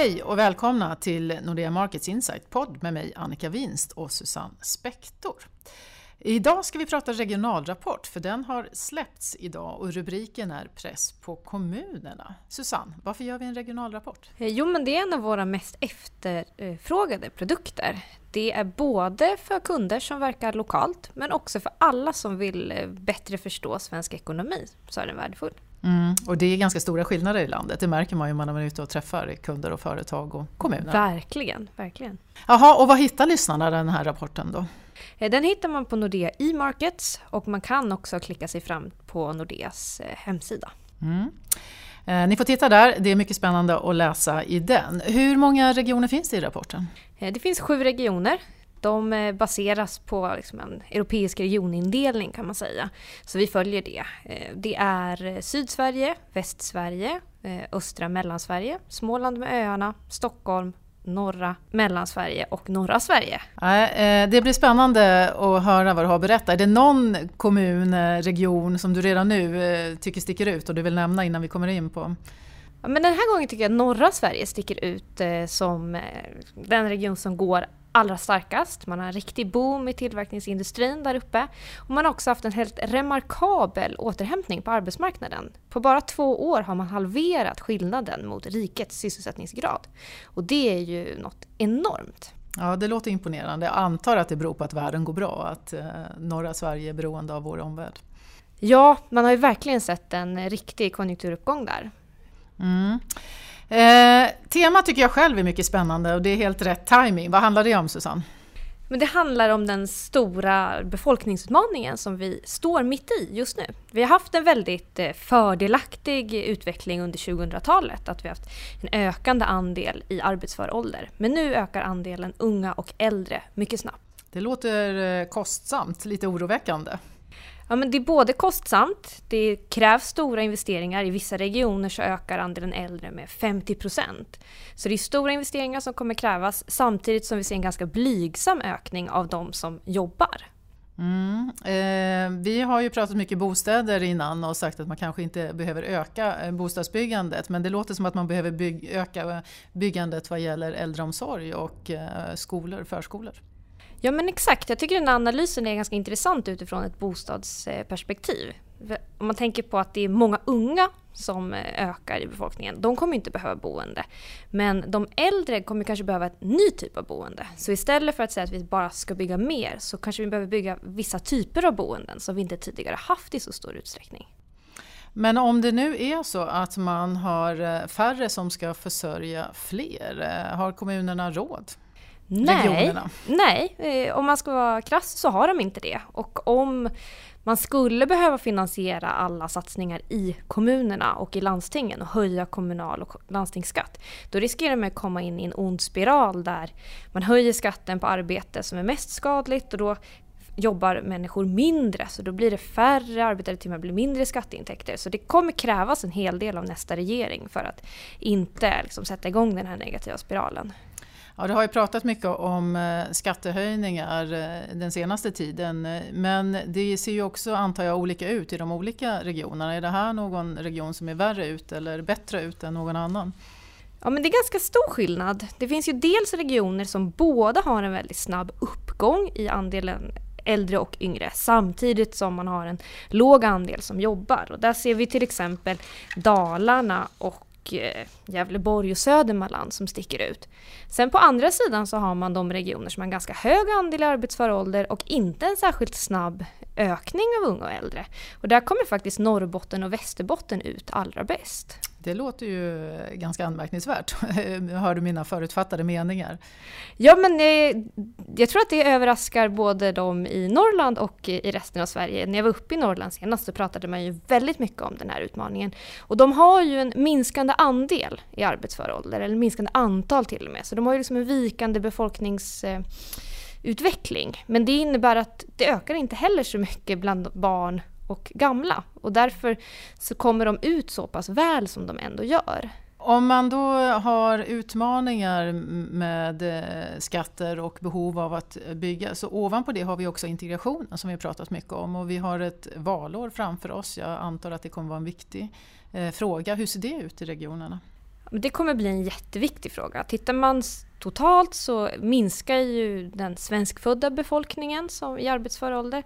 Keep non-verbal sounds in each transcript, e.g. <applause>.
Hej och välkomna till Nordea Markets Insight-podd med mig Annika Winst och Susanne Spektor. Idag ska vi prata regionalrapport för den har släppts idag och rubriken är Press på kommunerna. Susanne, varför gör vi en regionalrapport? Eh, jo men det är en av våra mest efterfrågade produkter. Det är både för kunder som verkar lokalt men också för alla som vill eh, bättre förstå svensk ekonomi så är den värdefull. Mm, och det är ganska stora skillnader i landet, det märker man ju när man är ute och träffar kunder och företag och kommuner. Verkligen, verkligen. Jaha, och var hittar lyssnarna den här rapporten då? Eh, den hittar man på Nordea e-markets och man kan också klicka sig fram på Nordeas eh, hemsida. Mm. Eh, ni får titta där, det är mycket spännande att läsa i den. Hur många regioner finns det i rapporten? Det finns sju regioner. De eh, baseras på liksom en europeisk regionindelning kan man säga. Så vi följer det. Eh, det är Sydsverige, Västsverige, eh, östra Mellansverige, Småland med öarna, Stockholm, norra Mellansverige och norra Sverige. Det blir spännande att höra vad du har att berätta. Är det någon kommun, region som du redan nu tycker sticker ut och du vill nämna innan vi kommer in på Ja, men den här gången tycker jag att norra Sverige sticker ut som den region som går allra starkast. Man har en riktig boom i tillverkningsindustrin där uppe. Och man har också haft en helt remarkabel återhämtning på arbetsmarknaden. På bara två år har man halverat skillnaden mot rikets sysselsättningsgrad. Och det är ju något enormt. Ja, det låter imponerande. Jag antar att det beror på att världen går bra, att eh, norra Sverige är beroende av vår omvärld. Ja, man har ju verkligen sett en riktig konjunkturuppgång där. Mm. Eh, temat tycker jag själv är mycket spännande och det är helt rätt timing. Vad handlar det om Susanne? Men det handlar om den stora befolkningsutmaningen som vi står mitt i just nu. Vi har haft en väldigt eh, fördelaktig utveckling under 2000-talet, att vi har haft en ökande andel i arbetsför ålder. Men nu ökar andelen unga och äldre mycket snabbt. Det låter eh, kostsamt, lite oroväckande. Ja, men det är både kostsamt, det krävs stora investeringar. I vissa regioner så ökar andelen äldre med 50 procent. Så det är stora investeringar som kommer krävas samtidigt som vi ser en ganska blygsam ökning av de som jobbar. Mm. Eh, vi har ju pratat mycket bostäder innan och sagt att man kanske inte behöver öka eh, bostadsbyggandet men det låter som att man behöver byg öka byggandet vad gäller äldreomsorg och eh, skolor, förskolor. Ja men exakt, jag tycker den analysen är ganska intressant utifrån ett bostadsperspektiv. Om man tänker på att det är många unga som eh, ökar i befolkningen, de kommer inte behöva boende. Men de äldre kommer kanske behöva en ny typ av boende. Så istället för att säga att vi bara ska bygga mer så kanske vi behöver bygga vissa typer av boenden som vi inte tidigare haft i så stor utsträckning. Men om det nu är så att man har eh, färre som ska försörja fler, eh, har kommunerna råd? Nej, nej, eh, om man ska vara krass så har de inte det. Och om man skulle behöva finansiera alla satsningar i kommunerna och i landstingen och höja kommunal och landstingsskatt, då riskerar man att komma in i en ond spiral där man höjer skatten på arbete som är mest skadligt och då jobbar människor mindre så då blir det färre arbetade timmar, blir mindre skatteintäkter. Så det kommer krävas en hel del av nästa regering för att inte liksom, sätta igång den här negativa spiralen. Ja, det har ju pratat mycket om eh, skattehöjningar eh, den senaste tiden. Men det ser ju också, antar jag, olika ut i de olika regionerna. Är det här någon region som är värre ut eller bättre ut än någon annan? Ja, men det är ganska stor skillnad. Det finns ju dels regioner som båda har en väldigt snabb uppgång i andelen äldre och yngre samtidigt som man har en låg andel som jobbar. Och där ser vi till exempel Dalarna och Eh, Gävleborg och Södermanland som sticker ut. Sen på andra sidan så har man de regioner som har en ganska hög andel i arbetsför ålder och inte en särskilt snabb ökning av unga och äldre. Och där kommer faktiskt Norrbotten och Västerbotten ut allra bäst. Det låter ju ganska anmärkningsvärt. <laughs> Hör du mina förutfattade meningar? Ja, men eh, jag tror att det överraskar både de i Norrland och i resten av Sverige. När jag var uppe i Norrland senast så pratade man ju väldigt mycket om den här utmaningen. Och de har ju en minskande andel i arbetsför ålder, eller minskande antal till och med. Så de har ju liksom en vikande befolkningsutveckling. Men det innebär att det ökar inte heller så mycket bland barn och gamla. Och därför så kommer de ut så pass väl som de ändå gör. Om man då har utmaningar med eh, skatter och behov av att bygga, så ovanpå det har vi också integrationen som vi har pratat mycket om och vi har ett valår framför oss. Jag antar att det kommer vara en viktig eh, fråga. Hur ser det ut i regionerna? Det kommer bli en jätteviktig fråga. Tittar man totalt så minskar ju den svenskfödda befolkningen som i arbetsför ålder.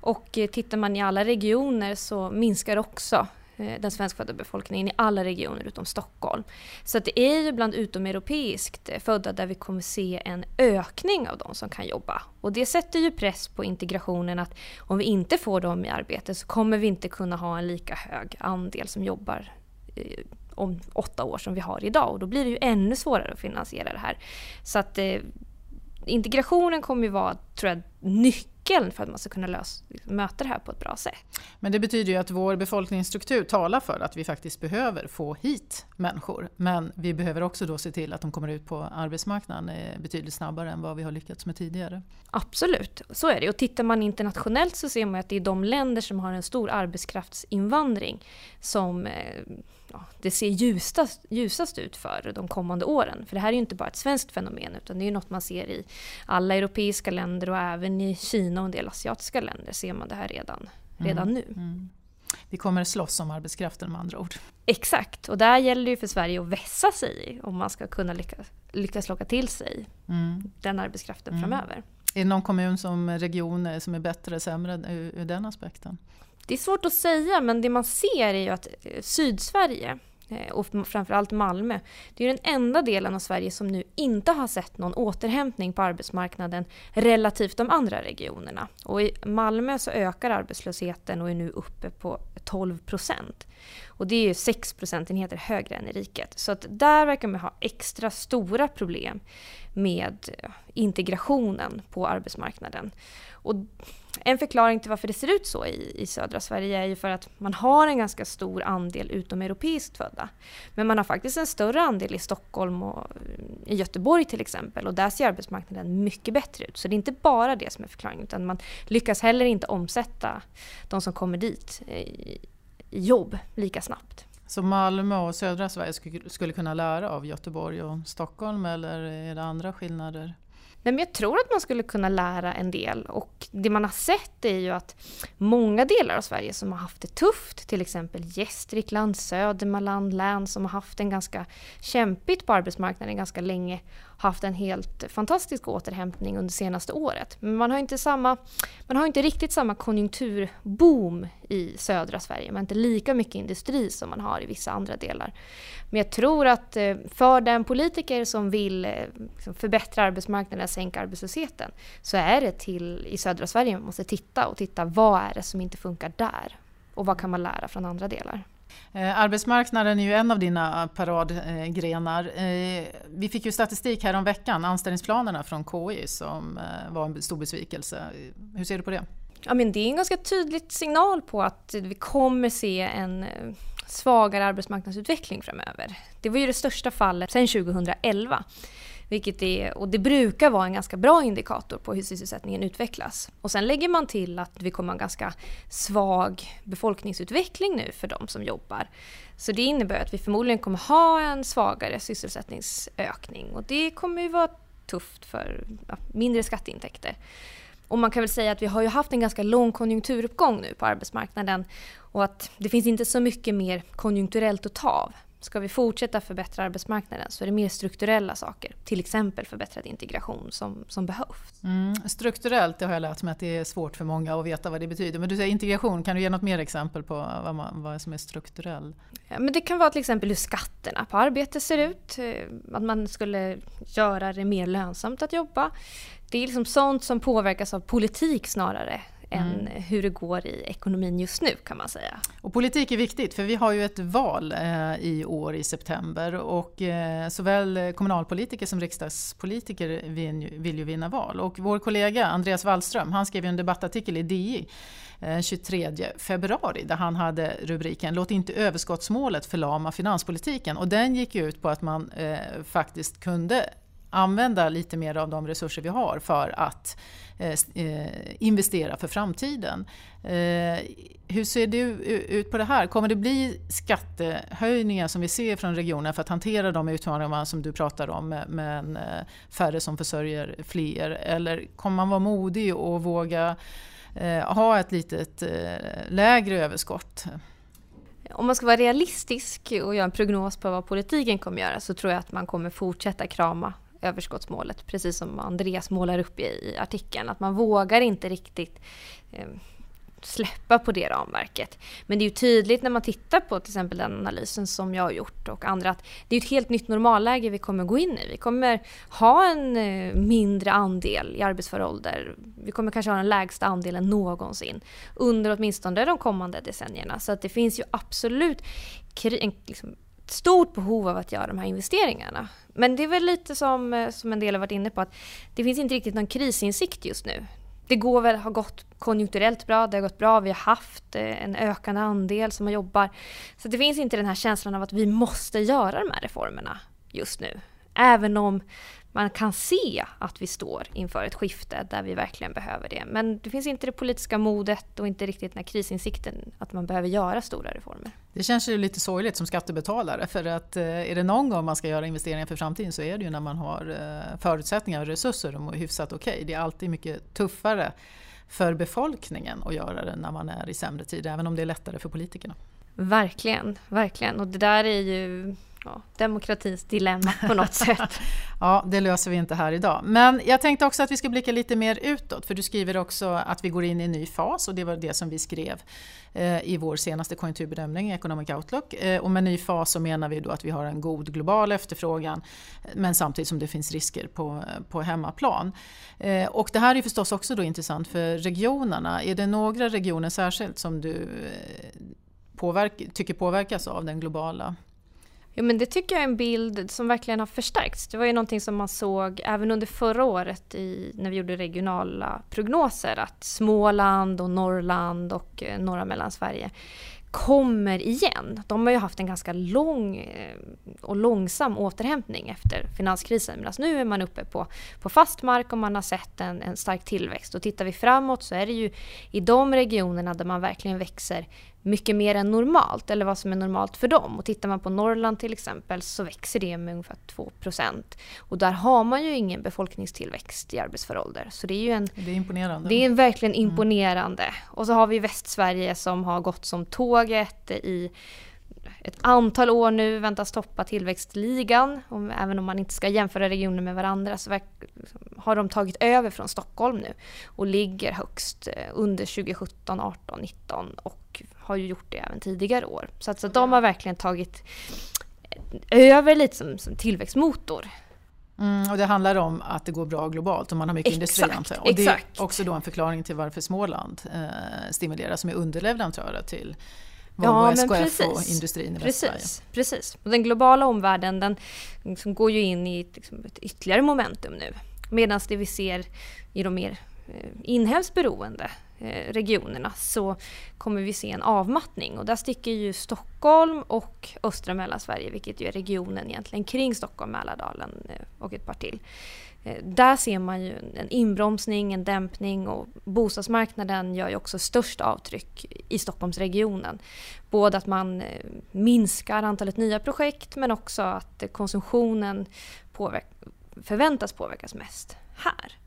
Och eh, tittar man i alla regioner så minskar också eh, den svenskfödda befolkningen i alla regioner utom Stockholm. Så det är ju bland utomeuropeiskt eh, födda där vi kommer se en ökning av de som kan jobba. Och det sätter ju press på integrationen att om vi inte får dem i arbete så kommer vi inte kunna ha en lika hög andel som jobbar om åtta år som vi har idag och då blir det ju ännu svårare att finansiera det här. Så att eh, integrationen kommer ju vara, tror jag, nyckeln för att man ska kunna lösa, möta det här på ett bra sätt. Men det betyder ju att vår befolkningsstruktur talar för att vi faktiskt behöver få hit människor. Men vi behöver också då se till att de kommer ut på arbetsmarknaden eh, betydligt snabbare än vad vi har lyckats med tidigare. Absolut, så är det. Och tittar man internationellt så ser man att det är de länder som har en stor arbetskraftsinvandring som eh, ja, det ser ljusast, ljusast ut för de kommande åren. För det här är ju inte bara ett svenskt fenomen utan det är ju något man ser i alla europeiska länder och även i Kina och en del asiatiska länder ser man det här redan, redan mm. nu. Mm. Vi kommer slåss om arbetskraften med andra ord. Exakt, och där gäller det ju för Sverige att vässa sig om man ska kunna lyckas, lyckas locka till sig mm. den arbetskraften mm. framöver. Är det någon kommun som region som är bättre eller sämre ur, ur den aspekten? Det är svårt att säga men det man ser är ju att eh, Sydsverige eh, och framförallt Malmö. Det är den enda delen av Sverige som nu inte har sett någon återhämtning på arbetsmarknaden relativt de andra regionerna. Och i Malmö så ökar arbetslösheten och är nu uppe på 12 procent. Och det är ju 6 procentenheter högre än i riket. Så att där verkar man ha extra stora problem med eh, integrationen på arbetsmarknaden. Och en förklaring till varför det ser ut så i, i södra Sverige är ju för att man har en ganska stor andel utomeuropeiskt födda. Men man har faktiskt en större andel i Stockholm och eh, i Göteborg till exempel och där ser arbetsmarknaden mycket bättre ut. Så det är inte bara det som är förklaringen utan man lyckas heller inte omsätta de som kommer dit eh, i, i jobb lika snabbt. Så Malmö och södra Sverige skulle kunna lära av Göteborg och Stockholm eller är det andra skillnader? Nej, men jag tror att man skulle kunna lära en del och det man har sett är ju att många delar av Sverige som har haft det tufft, till exempel Gästrikland, Södermanland, län som har haft en ganska kämpigt på arbetsmarknaden ganska länge, haft en helt fantastisk återhämtning under senaste året. Men man har inte, samma, man har inte riktigt samma konjunkturboom i södra Sverige. Man har inte lika mycket industri som man har i vissa andra delar. Men jag tror att eh, för den politiker som vill eh, liksom förbättra arbetsmarknaden, sänka arbetslösheten, så är det till i södra Sverige man måste titta och titta vad är det som inte funkar där? Och vad kan man lära från andra delar? Eh, arbetsmarknaden är ju en av dina paradgrenar. Eh, vi fick ju statistik här om veckan, anställningsplanerna från KI som eh, var en stor besvikelse. Hur ser du på det? Ja, men det är en ganska tydlig signal på att vi kommer se en svagare arbetsmarknadsutveckling framöver. Det var ju det största fallet sedan 2011. Vilket är, och det brukar vara en ganska bra indikator på hur sysselsättningen utvecklas. Och sen lägger man till att vi kommer ha en ganska svag befolkningsutveckling nu för de som jobbar. Så det innebär att vi förmodligen kommer ha en svagare sysselsättningsökning och det kommer ju vara tufft för ja, mindre skatteintäkter. Och man kan väl säga att vi har ju haft en ganska lång konjunkturuppgång nu på arbetsmarknaden och att det finns inte så mycket mer konjunkturellt att ta av. Ska vi fortsätta förbättra arbetsmarknaden så är det mer strukturella saker, till exempel förbättrad integration, som, som behövs. Mm, strukturellt, det har jag lärt mig att det är svårt för många att veta vad det betyder. Men du säger integration, kan du ge något mer exempel på vad, man, vad som är strukturell? Ja, men det kan vara till exempel hur skatterna på arbete ser ut, eh, att man skulle göra det mer lönsamt att jobba. Det är liksom sånt som påverkas av politik snarare än mm. hur det går i ekonomin just nu kan man säga. Och politik är viktigt för vi har ju ett val eh, i år i september och eh, såväl kommunalpolitiker som riksdagspolitiker vill, ju vinna val. Och vår kollega Andreas Wallström han skrev en debattartikel i DI 23 eh, februari där han hade rubriken Låt inte överskottsmålet förlama finanspolitiken och den gick ut på att man faktiskt kunde använda lite mer av de resurser vi har för att eh, eh investera för framtiden. Eh, hur ser du ut på det här? Kommer det bli skattehöjningar som vi ser från regionen för att hantera de utmaningar som du pratar om med eh, färre som försörjer fler? Eller kommer man vara modig och våga eh, ha ett litet lägre överskott? Om man ska vara realistisk och göra en prognos på vad politiken kommer göra så tror jag att man kommer fortsätta krama överskottsmålet, precis som Andreas målar upp i, artikeln. Att man vågar inte riktigt eh, släppa på det ramverket. Men det är ju tydligt när man tittar på till exempel den analysen som jag har gjort och andra att det är ett helt nytt normalläge vi kommer gå in i. Vi kommer ha en eh, mindre andel i arbetsför ålder. Vi kommer kanske ha den lägsta andelen någonsin under åtminstone de kommande decennierna. Så att det finns ju absolut en, liksom, ett stort behov av att göra de här investeringarna. Men det är väl lite som, eh, som en del har varit inne på att det finns inte riktigt någon krisinsikt just nu det går väl, har gått konjunkturellt bra, det har gått bra, vi har haft eh, en ökande andel som jobbar. Så det finns inte den här känslan av att vi måste göra de här reformerna just nu. Även om man kan se att vi står inför ett skifte där vi verkligen behöver det. Men det finns inte det politiska modet och inte riktigt den här krisinsikten att man behöver göra stora reformer. Det känns ju lite sorgligt som skattebetalare för att eh, är det någon gång man ska göra investeringar för framtiden så är det ju när man har eh, förutsättningar och resurser och hyfsat okej. Okay. Det är alltid mycket tuffare för befolkningen att göra det när man är i sämre tid, även om det är lättare för politikerna. Verkligen, verkligen. Och det där är ju ja, demokratins dilemma på något <laughs> sätt. ja, det löser vi inte här idag. Men jag tänkte också att vi ska blicka lite mer utåt, för du skriver också att vi går in i en ny fas och det var det som vi skrev eh, i vår senaste konjunkturbedömning, Economic Outlook. Eh, och med ny fas så menar vi då att vi har en god global efterfrågan, men samtidigt som det finns risker på, på hemmaplan. Eh, och det här är förstås också då intressant för regionerna. Är det några regioner särskilt som du påverk, tycker påverkas av den globala Jo men det tycker jag är en bild som verkligen har förstärkts. Det var ju någonting som man såg även under förra året i, när vi gjorde regionala prognoser att Småland och Norrland och eh, norra Mellansverige kommer igen. De har ju haft en ganska lång eh, och långsam återhämtning efter finanskrisen. Medan nu är man uppe på, på fast mark och man har sett en, en stark tillväxt. Och tittar vi framåt så är det ju i de regionerna där man verkligen växer mycket mer än normalt, eller vad som är normalt för dem. Och tittar man på Norrland till exempel så växer det med ungefär 2% Och där har man ju ingen befolkningstillväxt i arbetsför ålder. Så det är ju en... Det är imponerande. Det är verkligen mm. imponerande. Mm. Och så har vi Västsverige som har gått som tåget i ett antal år nu väntas toppa tillväxtligan. Om, även om man inte ska jämföra regioner med varandra så har de tagit över från Stockholm nu och ligger högst eh, under 2017, 18, 19 och har ju gjort det även tidigare år. Så, att, så de har verkligen tagit över lite som, som tillväxtmotor. Mm, och det handlar om att det går bra globalt och man har mycket exakt, industri antar Och det är också då en förklaring till varför Småland eh, stimuleras som är underleverantörer till Volvo, ja, SKF precis, och industrin i Västsverige. Precis. Och den globala omvärlden den liksom går ju in i liksom ett ytterligare momentum nu. Medan det vi ser i de mer eh, inhemskt beroende Eh, regionerna så kommer vi se en avmattning. Och där sticker ju Stockholm och östra Mellansverige, vilket ju är regionen egentligen kring Stockholm, Mälardalen eh, och ett par till. Eh, där ser man ju en inbromsning, en dämpning och bostadsmarknaden gör ju också störst avtryck i Stockholmsregionen. Både att man minskar antalet nya projekt men också att konsumtionen påverk förväntas påverkas mest här.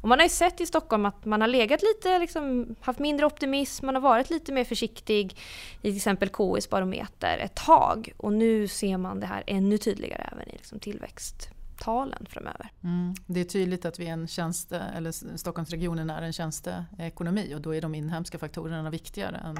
Och man har ju sett i Stockholm att man har legat lite, liksom, haft mindre optimism, man har varit lite mer försiktig i till exempel KIs barometer ett tag. Och nu ser man det här ännu tydligare även i liksom, tillväxt talen framöver. Mm. Det är tydligt att vi är en tjänste, eller Stockholmsregionen är en tjänsteekonomi och då är de inhemska faktorerna viktigare än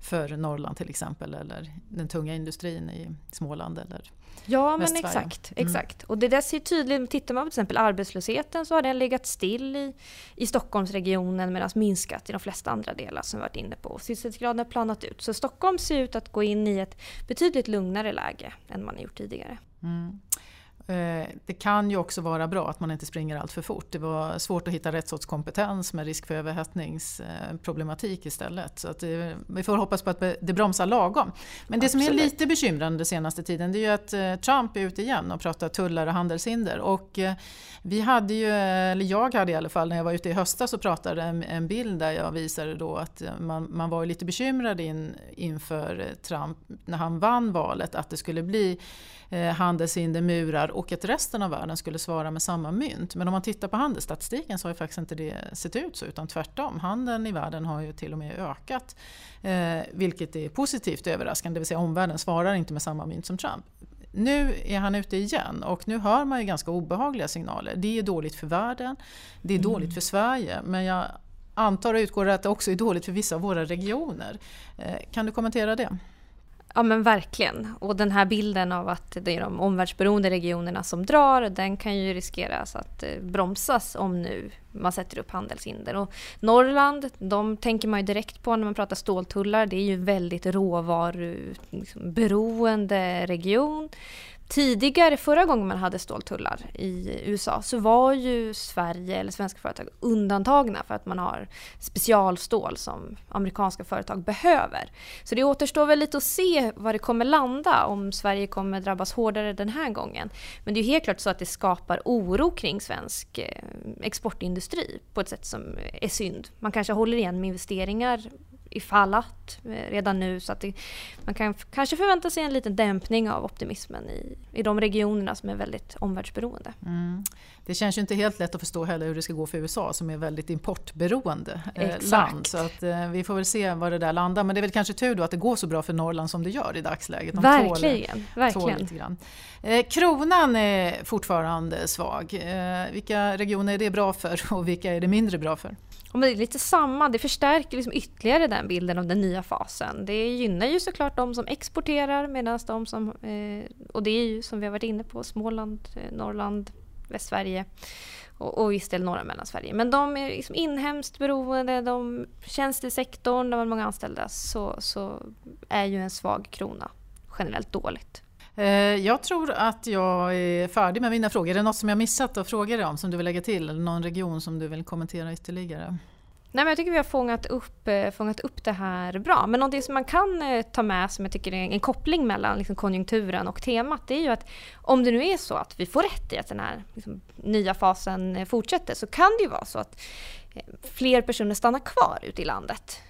för Norrland till exempel eller den tunga industrin i Småland eller Ja men exakt, mm. exakt. Och det där ser tydligt, tittar man på till exempel arbetslösheten så har den legat still i, i Stockholmsregionen medan minskat i de flesta andra delar som vi varit inne på. Sysselsättningsgraden har planat ut. Så Stockholm ser ut att gå in i ett betydligt lugnare läge än man har gjort tidigare. Mm. Eh, det kan ju också vara bra att man inte springer allt för fort. Det var svårt att hitta rätt sorts kompetens med risk för överhettningsproblematik istället. Så det, vi får hoppas på att det bromsar lagom. Men det Absolut. som är lite bekymrande senaste tiden det är ju att eh, Trump är ute igen och pratar tullar och handelshinder. Och eh, vi hade ju, eller jag hade i alla fall när jag var ute i höstas och pratade en, en bild där jag visade då att man, man var lite bekymrad in, inför Trump när han vann valet att det skulle bli handelshinder, murar och att resten av världen skulle svara med samma mynt. Men om man tittar på handelsstatistiken så har ju faktiskt inte det sett ut så utan tvärtom. Handeln i världen har ju till och med ökat. Eh, vilket är positivt överraskande, det vill säga omvärlden svarar inte med samma mynt som Trump nu är han ute igen och nu hör man ju ganska obehagliga signaler. Det är dåligt för världen, det är mm. dåligt för Sverige men jag antar och utgår att det också är dåligt för vissa av våra regioner. Eh, kan du kommentera det? Ja men verkligen. Och den här bilden av att det är de omvärldsberoende regionerna som drar, den kan ju riskeras att eh, bromsas om nu man sätter upp handelshinder. Och Norrland, de tänker man ju direkt på när man pratar ståltullar. Det är ju en väldigt råvaruberoende liksom, region. Tidigare, förra gången man hade ståltullar i USA, så var ju Sverige eller svenska företag undantagna för att man har specialstål som amerikanska företag behöver. Så det återstår väl lite att se var det kommer landa, om Sverige kommer drabbas hårdare den här gången. Men det är helt klart så att det skapar oro kring svensk eh, exportindustri på ett sätt som är synd. Man kanske håller igen med investeringar ifall att eh, redan nu. Så att det, man kan kanske förvänta sig en liten dämpning av optimismen i, i de regionerna som är väldigt omvärldsberoende. Mm. Det känns ju inte helt lätt att förstå heller hur det ska gå för USA som är väldigt importberoende eh, land. Så att, eh, vi får väl se var det där landar. Men det är väl kanske tur då att det går så bra för Norrland som det gör i dagsläget. De verkligen. Tål, verkligen. Tål lite grann. Eh, kronan är fortfarande svag. Eh, vilka regioner är det bra för och vilka är det mindre bra för? Och det är lite samma, det förstärker liksom ytterligare den bilden av den nya fasen. Det gynnar ju såklart de som exporterar medan de som, eh, och det är ju som vi har varit inne på, Småland, eh, Norrland, Västsverige och, och viss del norra Mellansverige. Men de är liksom inhemskt beroende, de tjänstesektorn där man har många anställda så, så är ju en svag krona generellt dåligt. Eh, jag tror att jag är färdig med mina frågor. Är det något som jag missat att fråga dig om som du vill lägga till? Eller någon region som du vill kommentera ytterligare? Nej, men jag tycker vi har fångat upp, eh, fångat upp det här bra. Men något som man kan eh, ta med som jag tycker är en koppling mellan liksom konjunkturen och temat det är ju att om det nu är så att vi får rätt i att den här liksom, nya fasen eh, fortsätter så kan det ju vara så att fler personer stannar kvar ute i landet.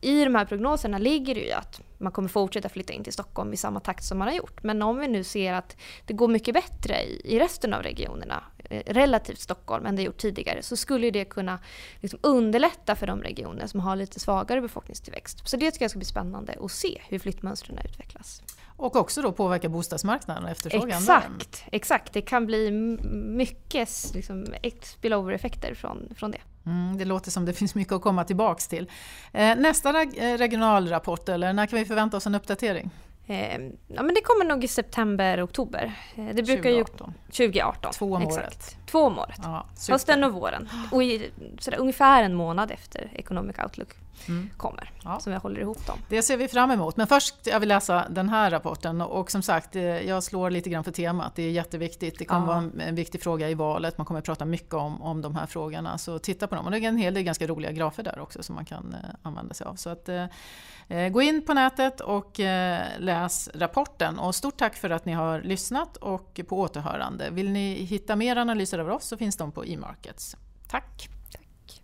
I de här prognoserna ligger det ju att man kommer fortsätta flytta in till Stockholm i samma takt som man har gjort. Men om vi nu ser att det går mycket bättre i, resten av regionerna eh, relativt Stockholm än det gjort tidigare så skulle det kunna liksom underlätta för de regioner som har lite svagare befolkningstillväxt. Så det tycker jag ska bli spännande att se hur flyttmönstren utvecklas. Och också då påverka bostadsmarknaden och efterfrågan Exakt, exakt. Det kan bli mycket liksom, spillover-effekter från, från det. Mm, det låter som det finns mycket att komma tillbaks till. Eh, nästa eh, regionalrapport, eller när kan vi förvänta oss en uppdatering? Eh, ja, men det kommer nog i september, oktober. Eh, det brukar 2018. Ju, 2018. Två om exakt. året. Två om året. Ja, Hösten och våren. Och i, sådär, ungefär en månad efter Economic Outlook mm. kommer. Ja. Som jag håller ihop dem. Det ser vi fram emot. Men först jag vill läsa den här rapporten. Och som sagt, eh, jag slår lite grann för temat. Det är jätteviktigt. Det kommer ja. vara en, en, viktig fråga i valet. Man kommer prata mycket om, om de här frågorna. Så titta på dem. Och det är en hel del ganska roliga grafer där också som man kan eh, använda sig av. Så att, eh, eh gå in på nätet och eh, läs rapporten. Och stort tack för att ni har lyssnat och på återhörande. Vill ni hitta mer analyser av oss så finns de på e-markets. Tack! Tack.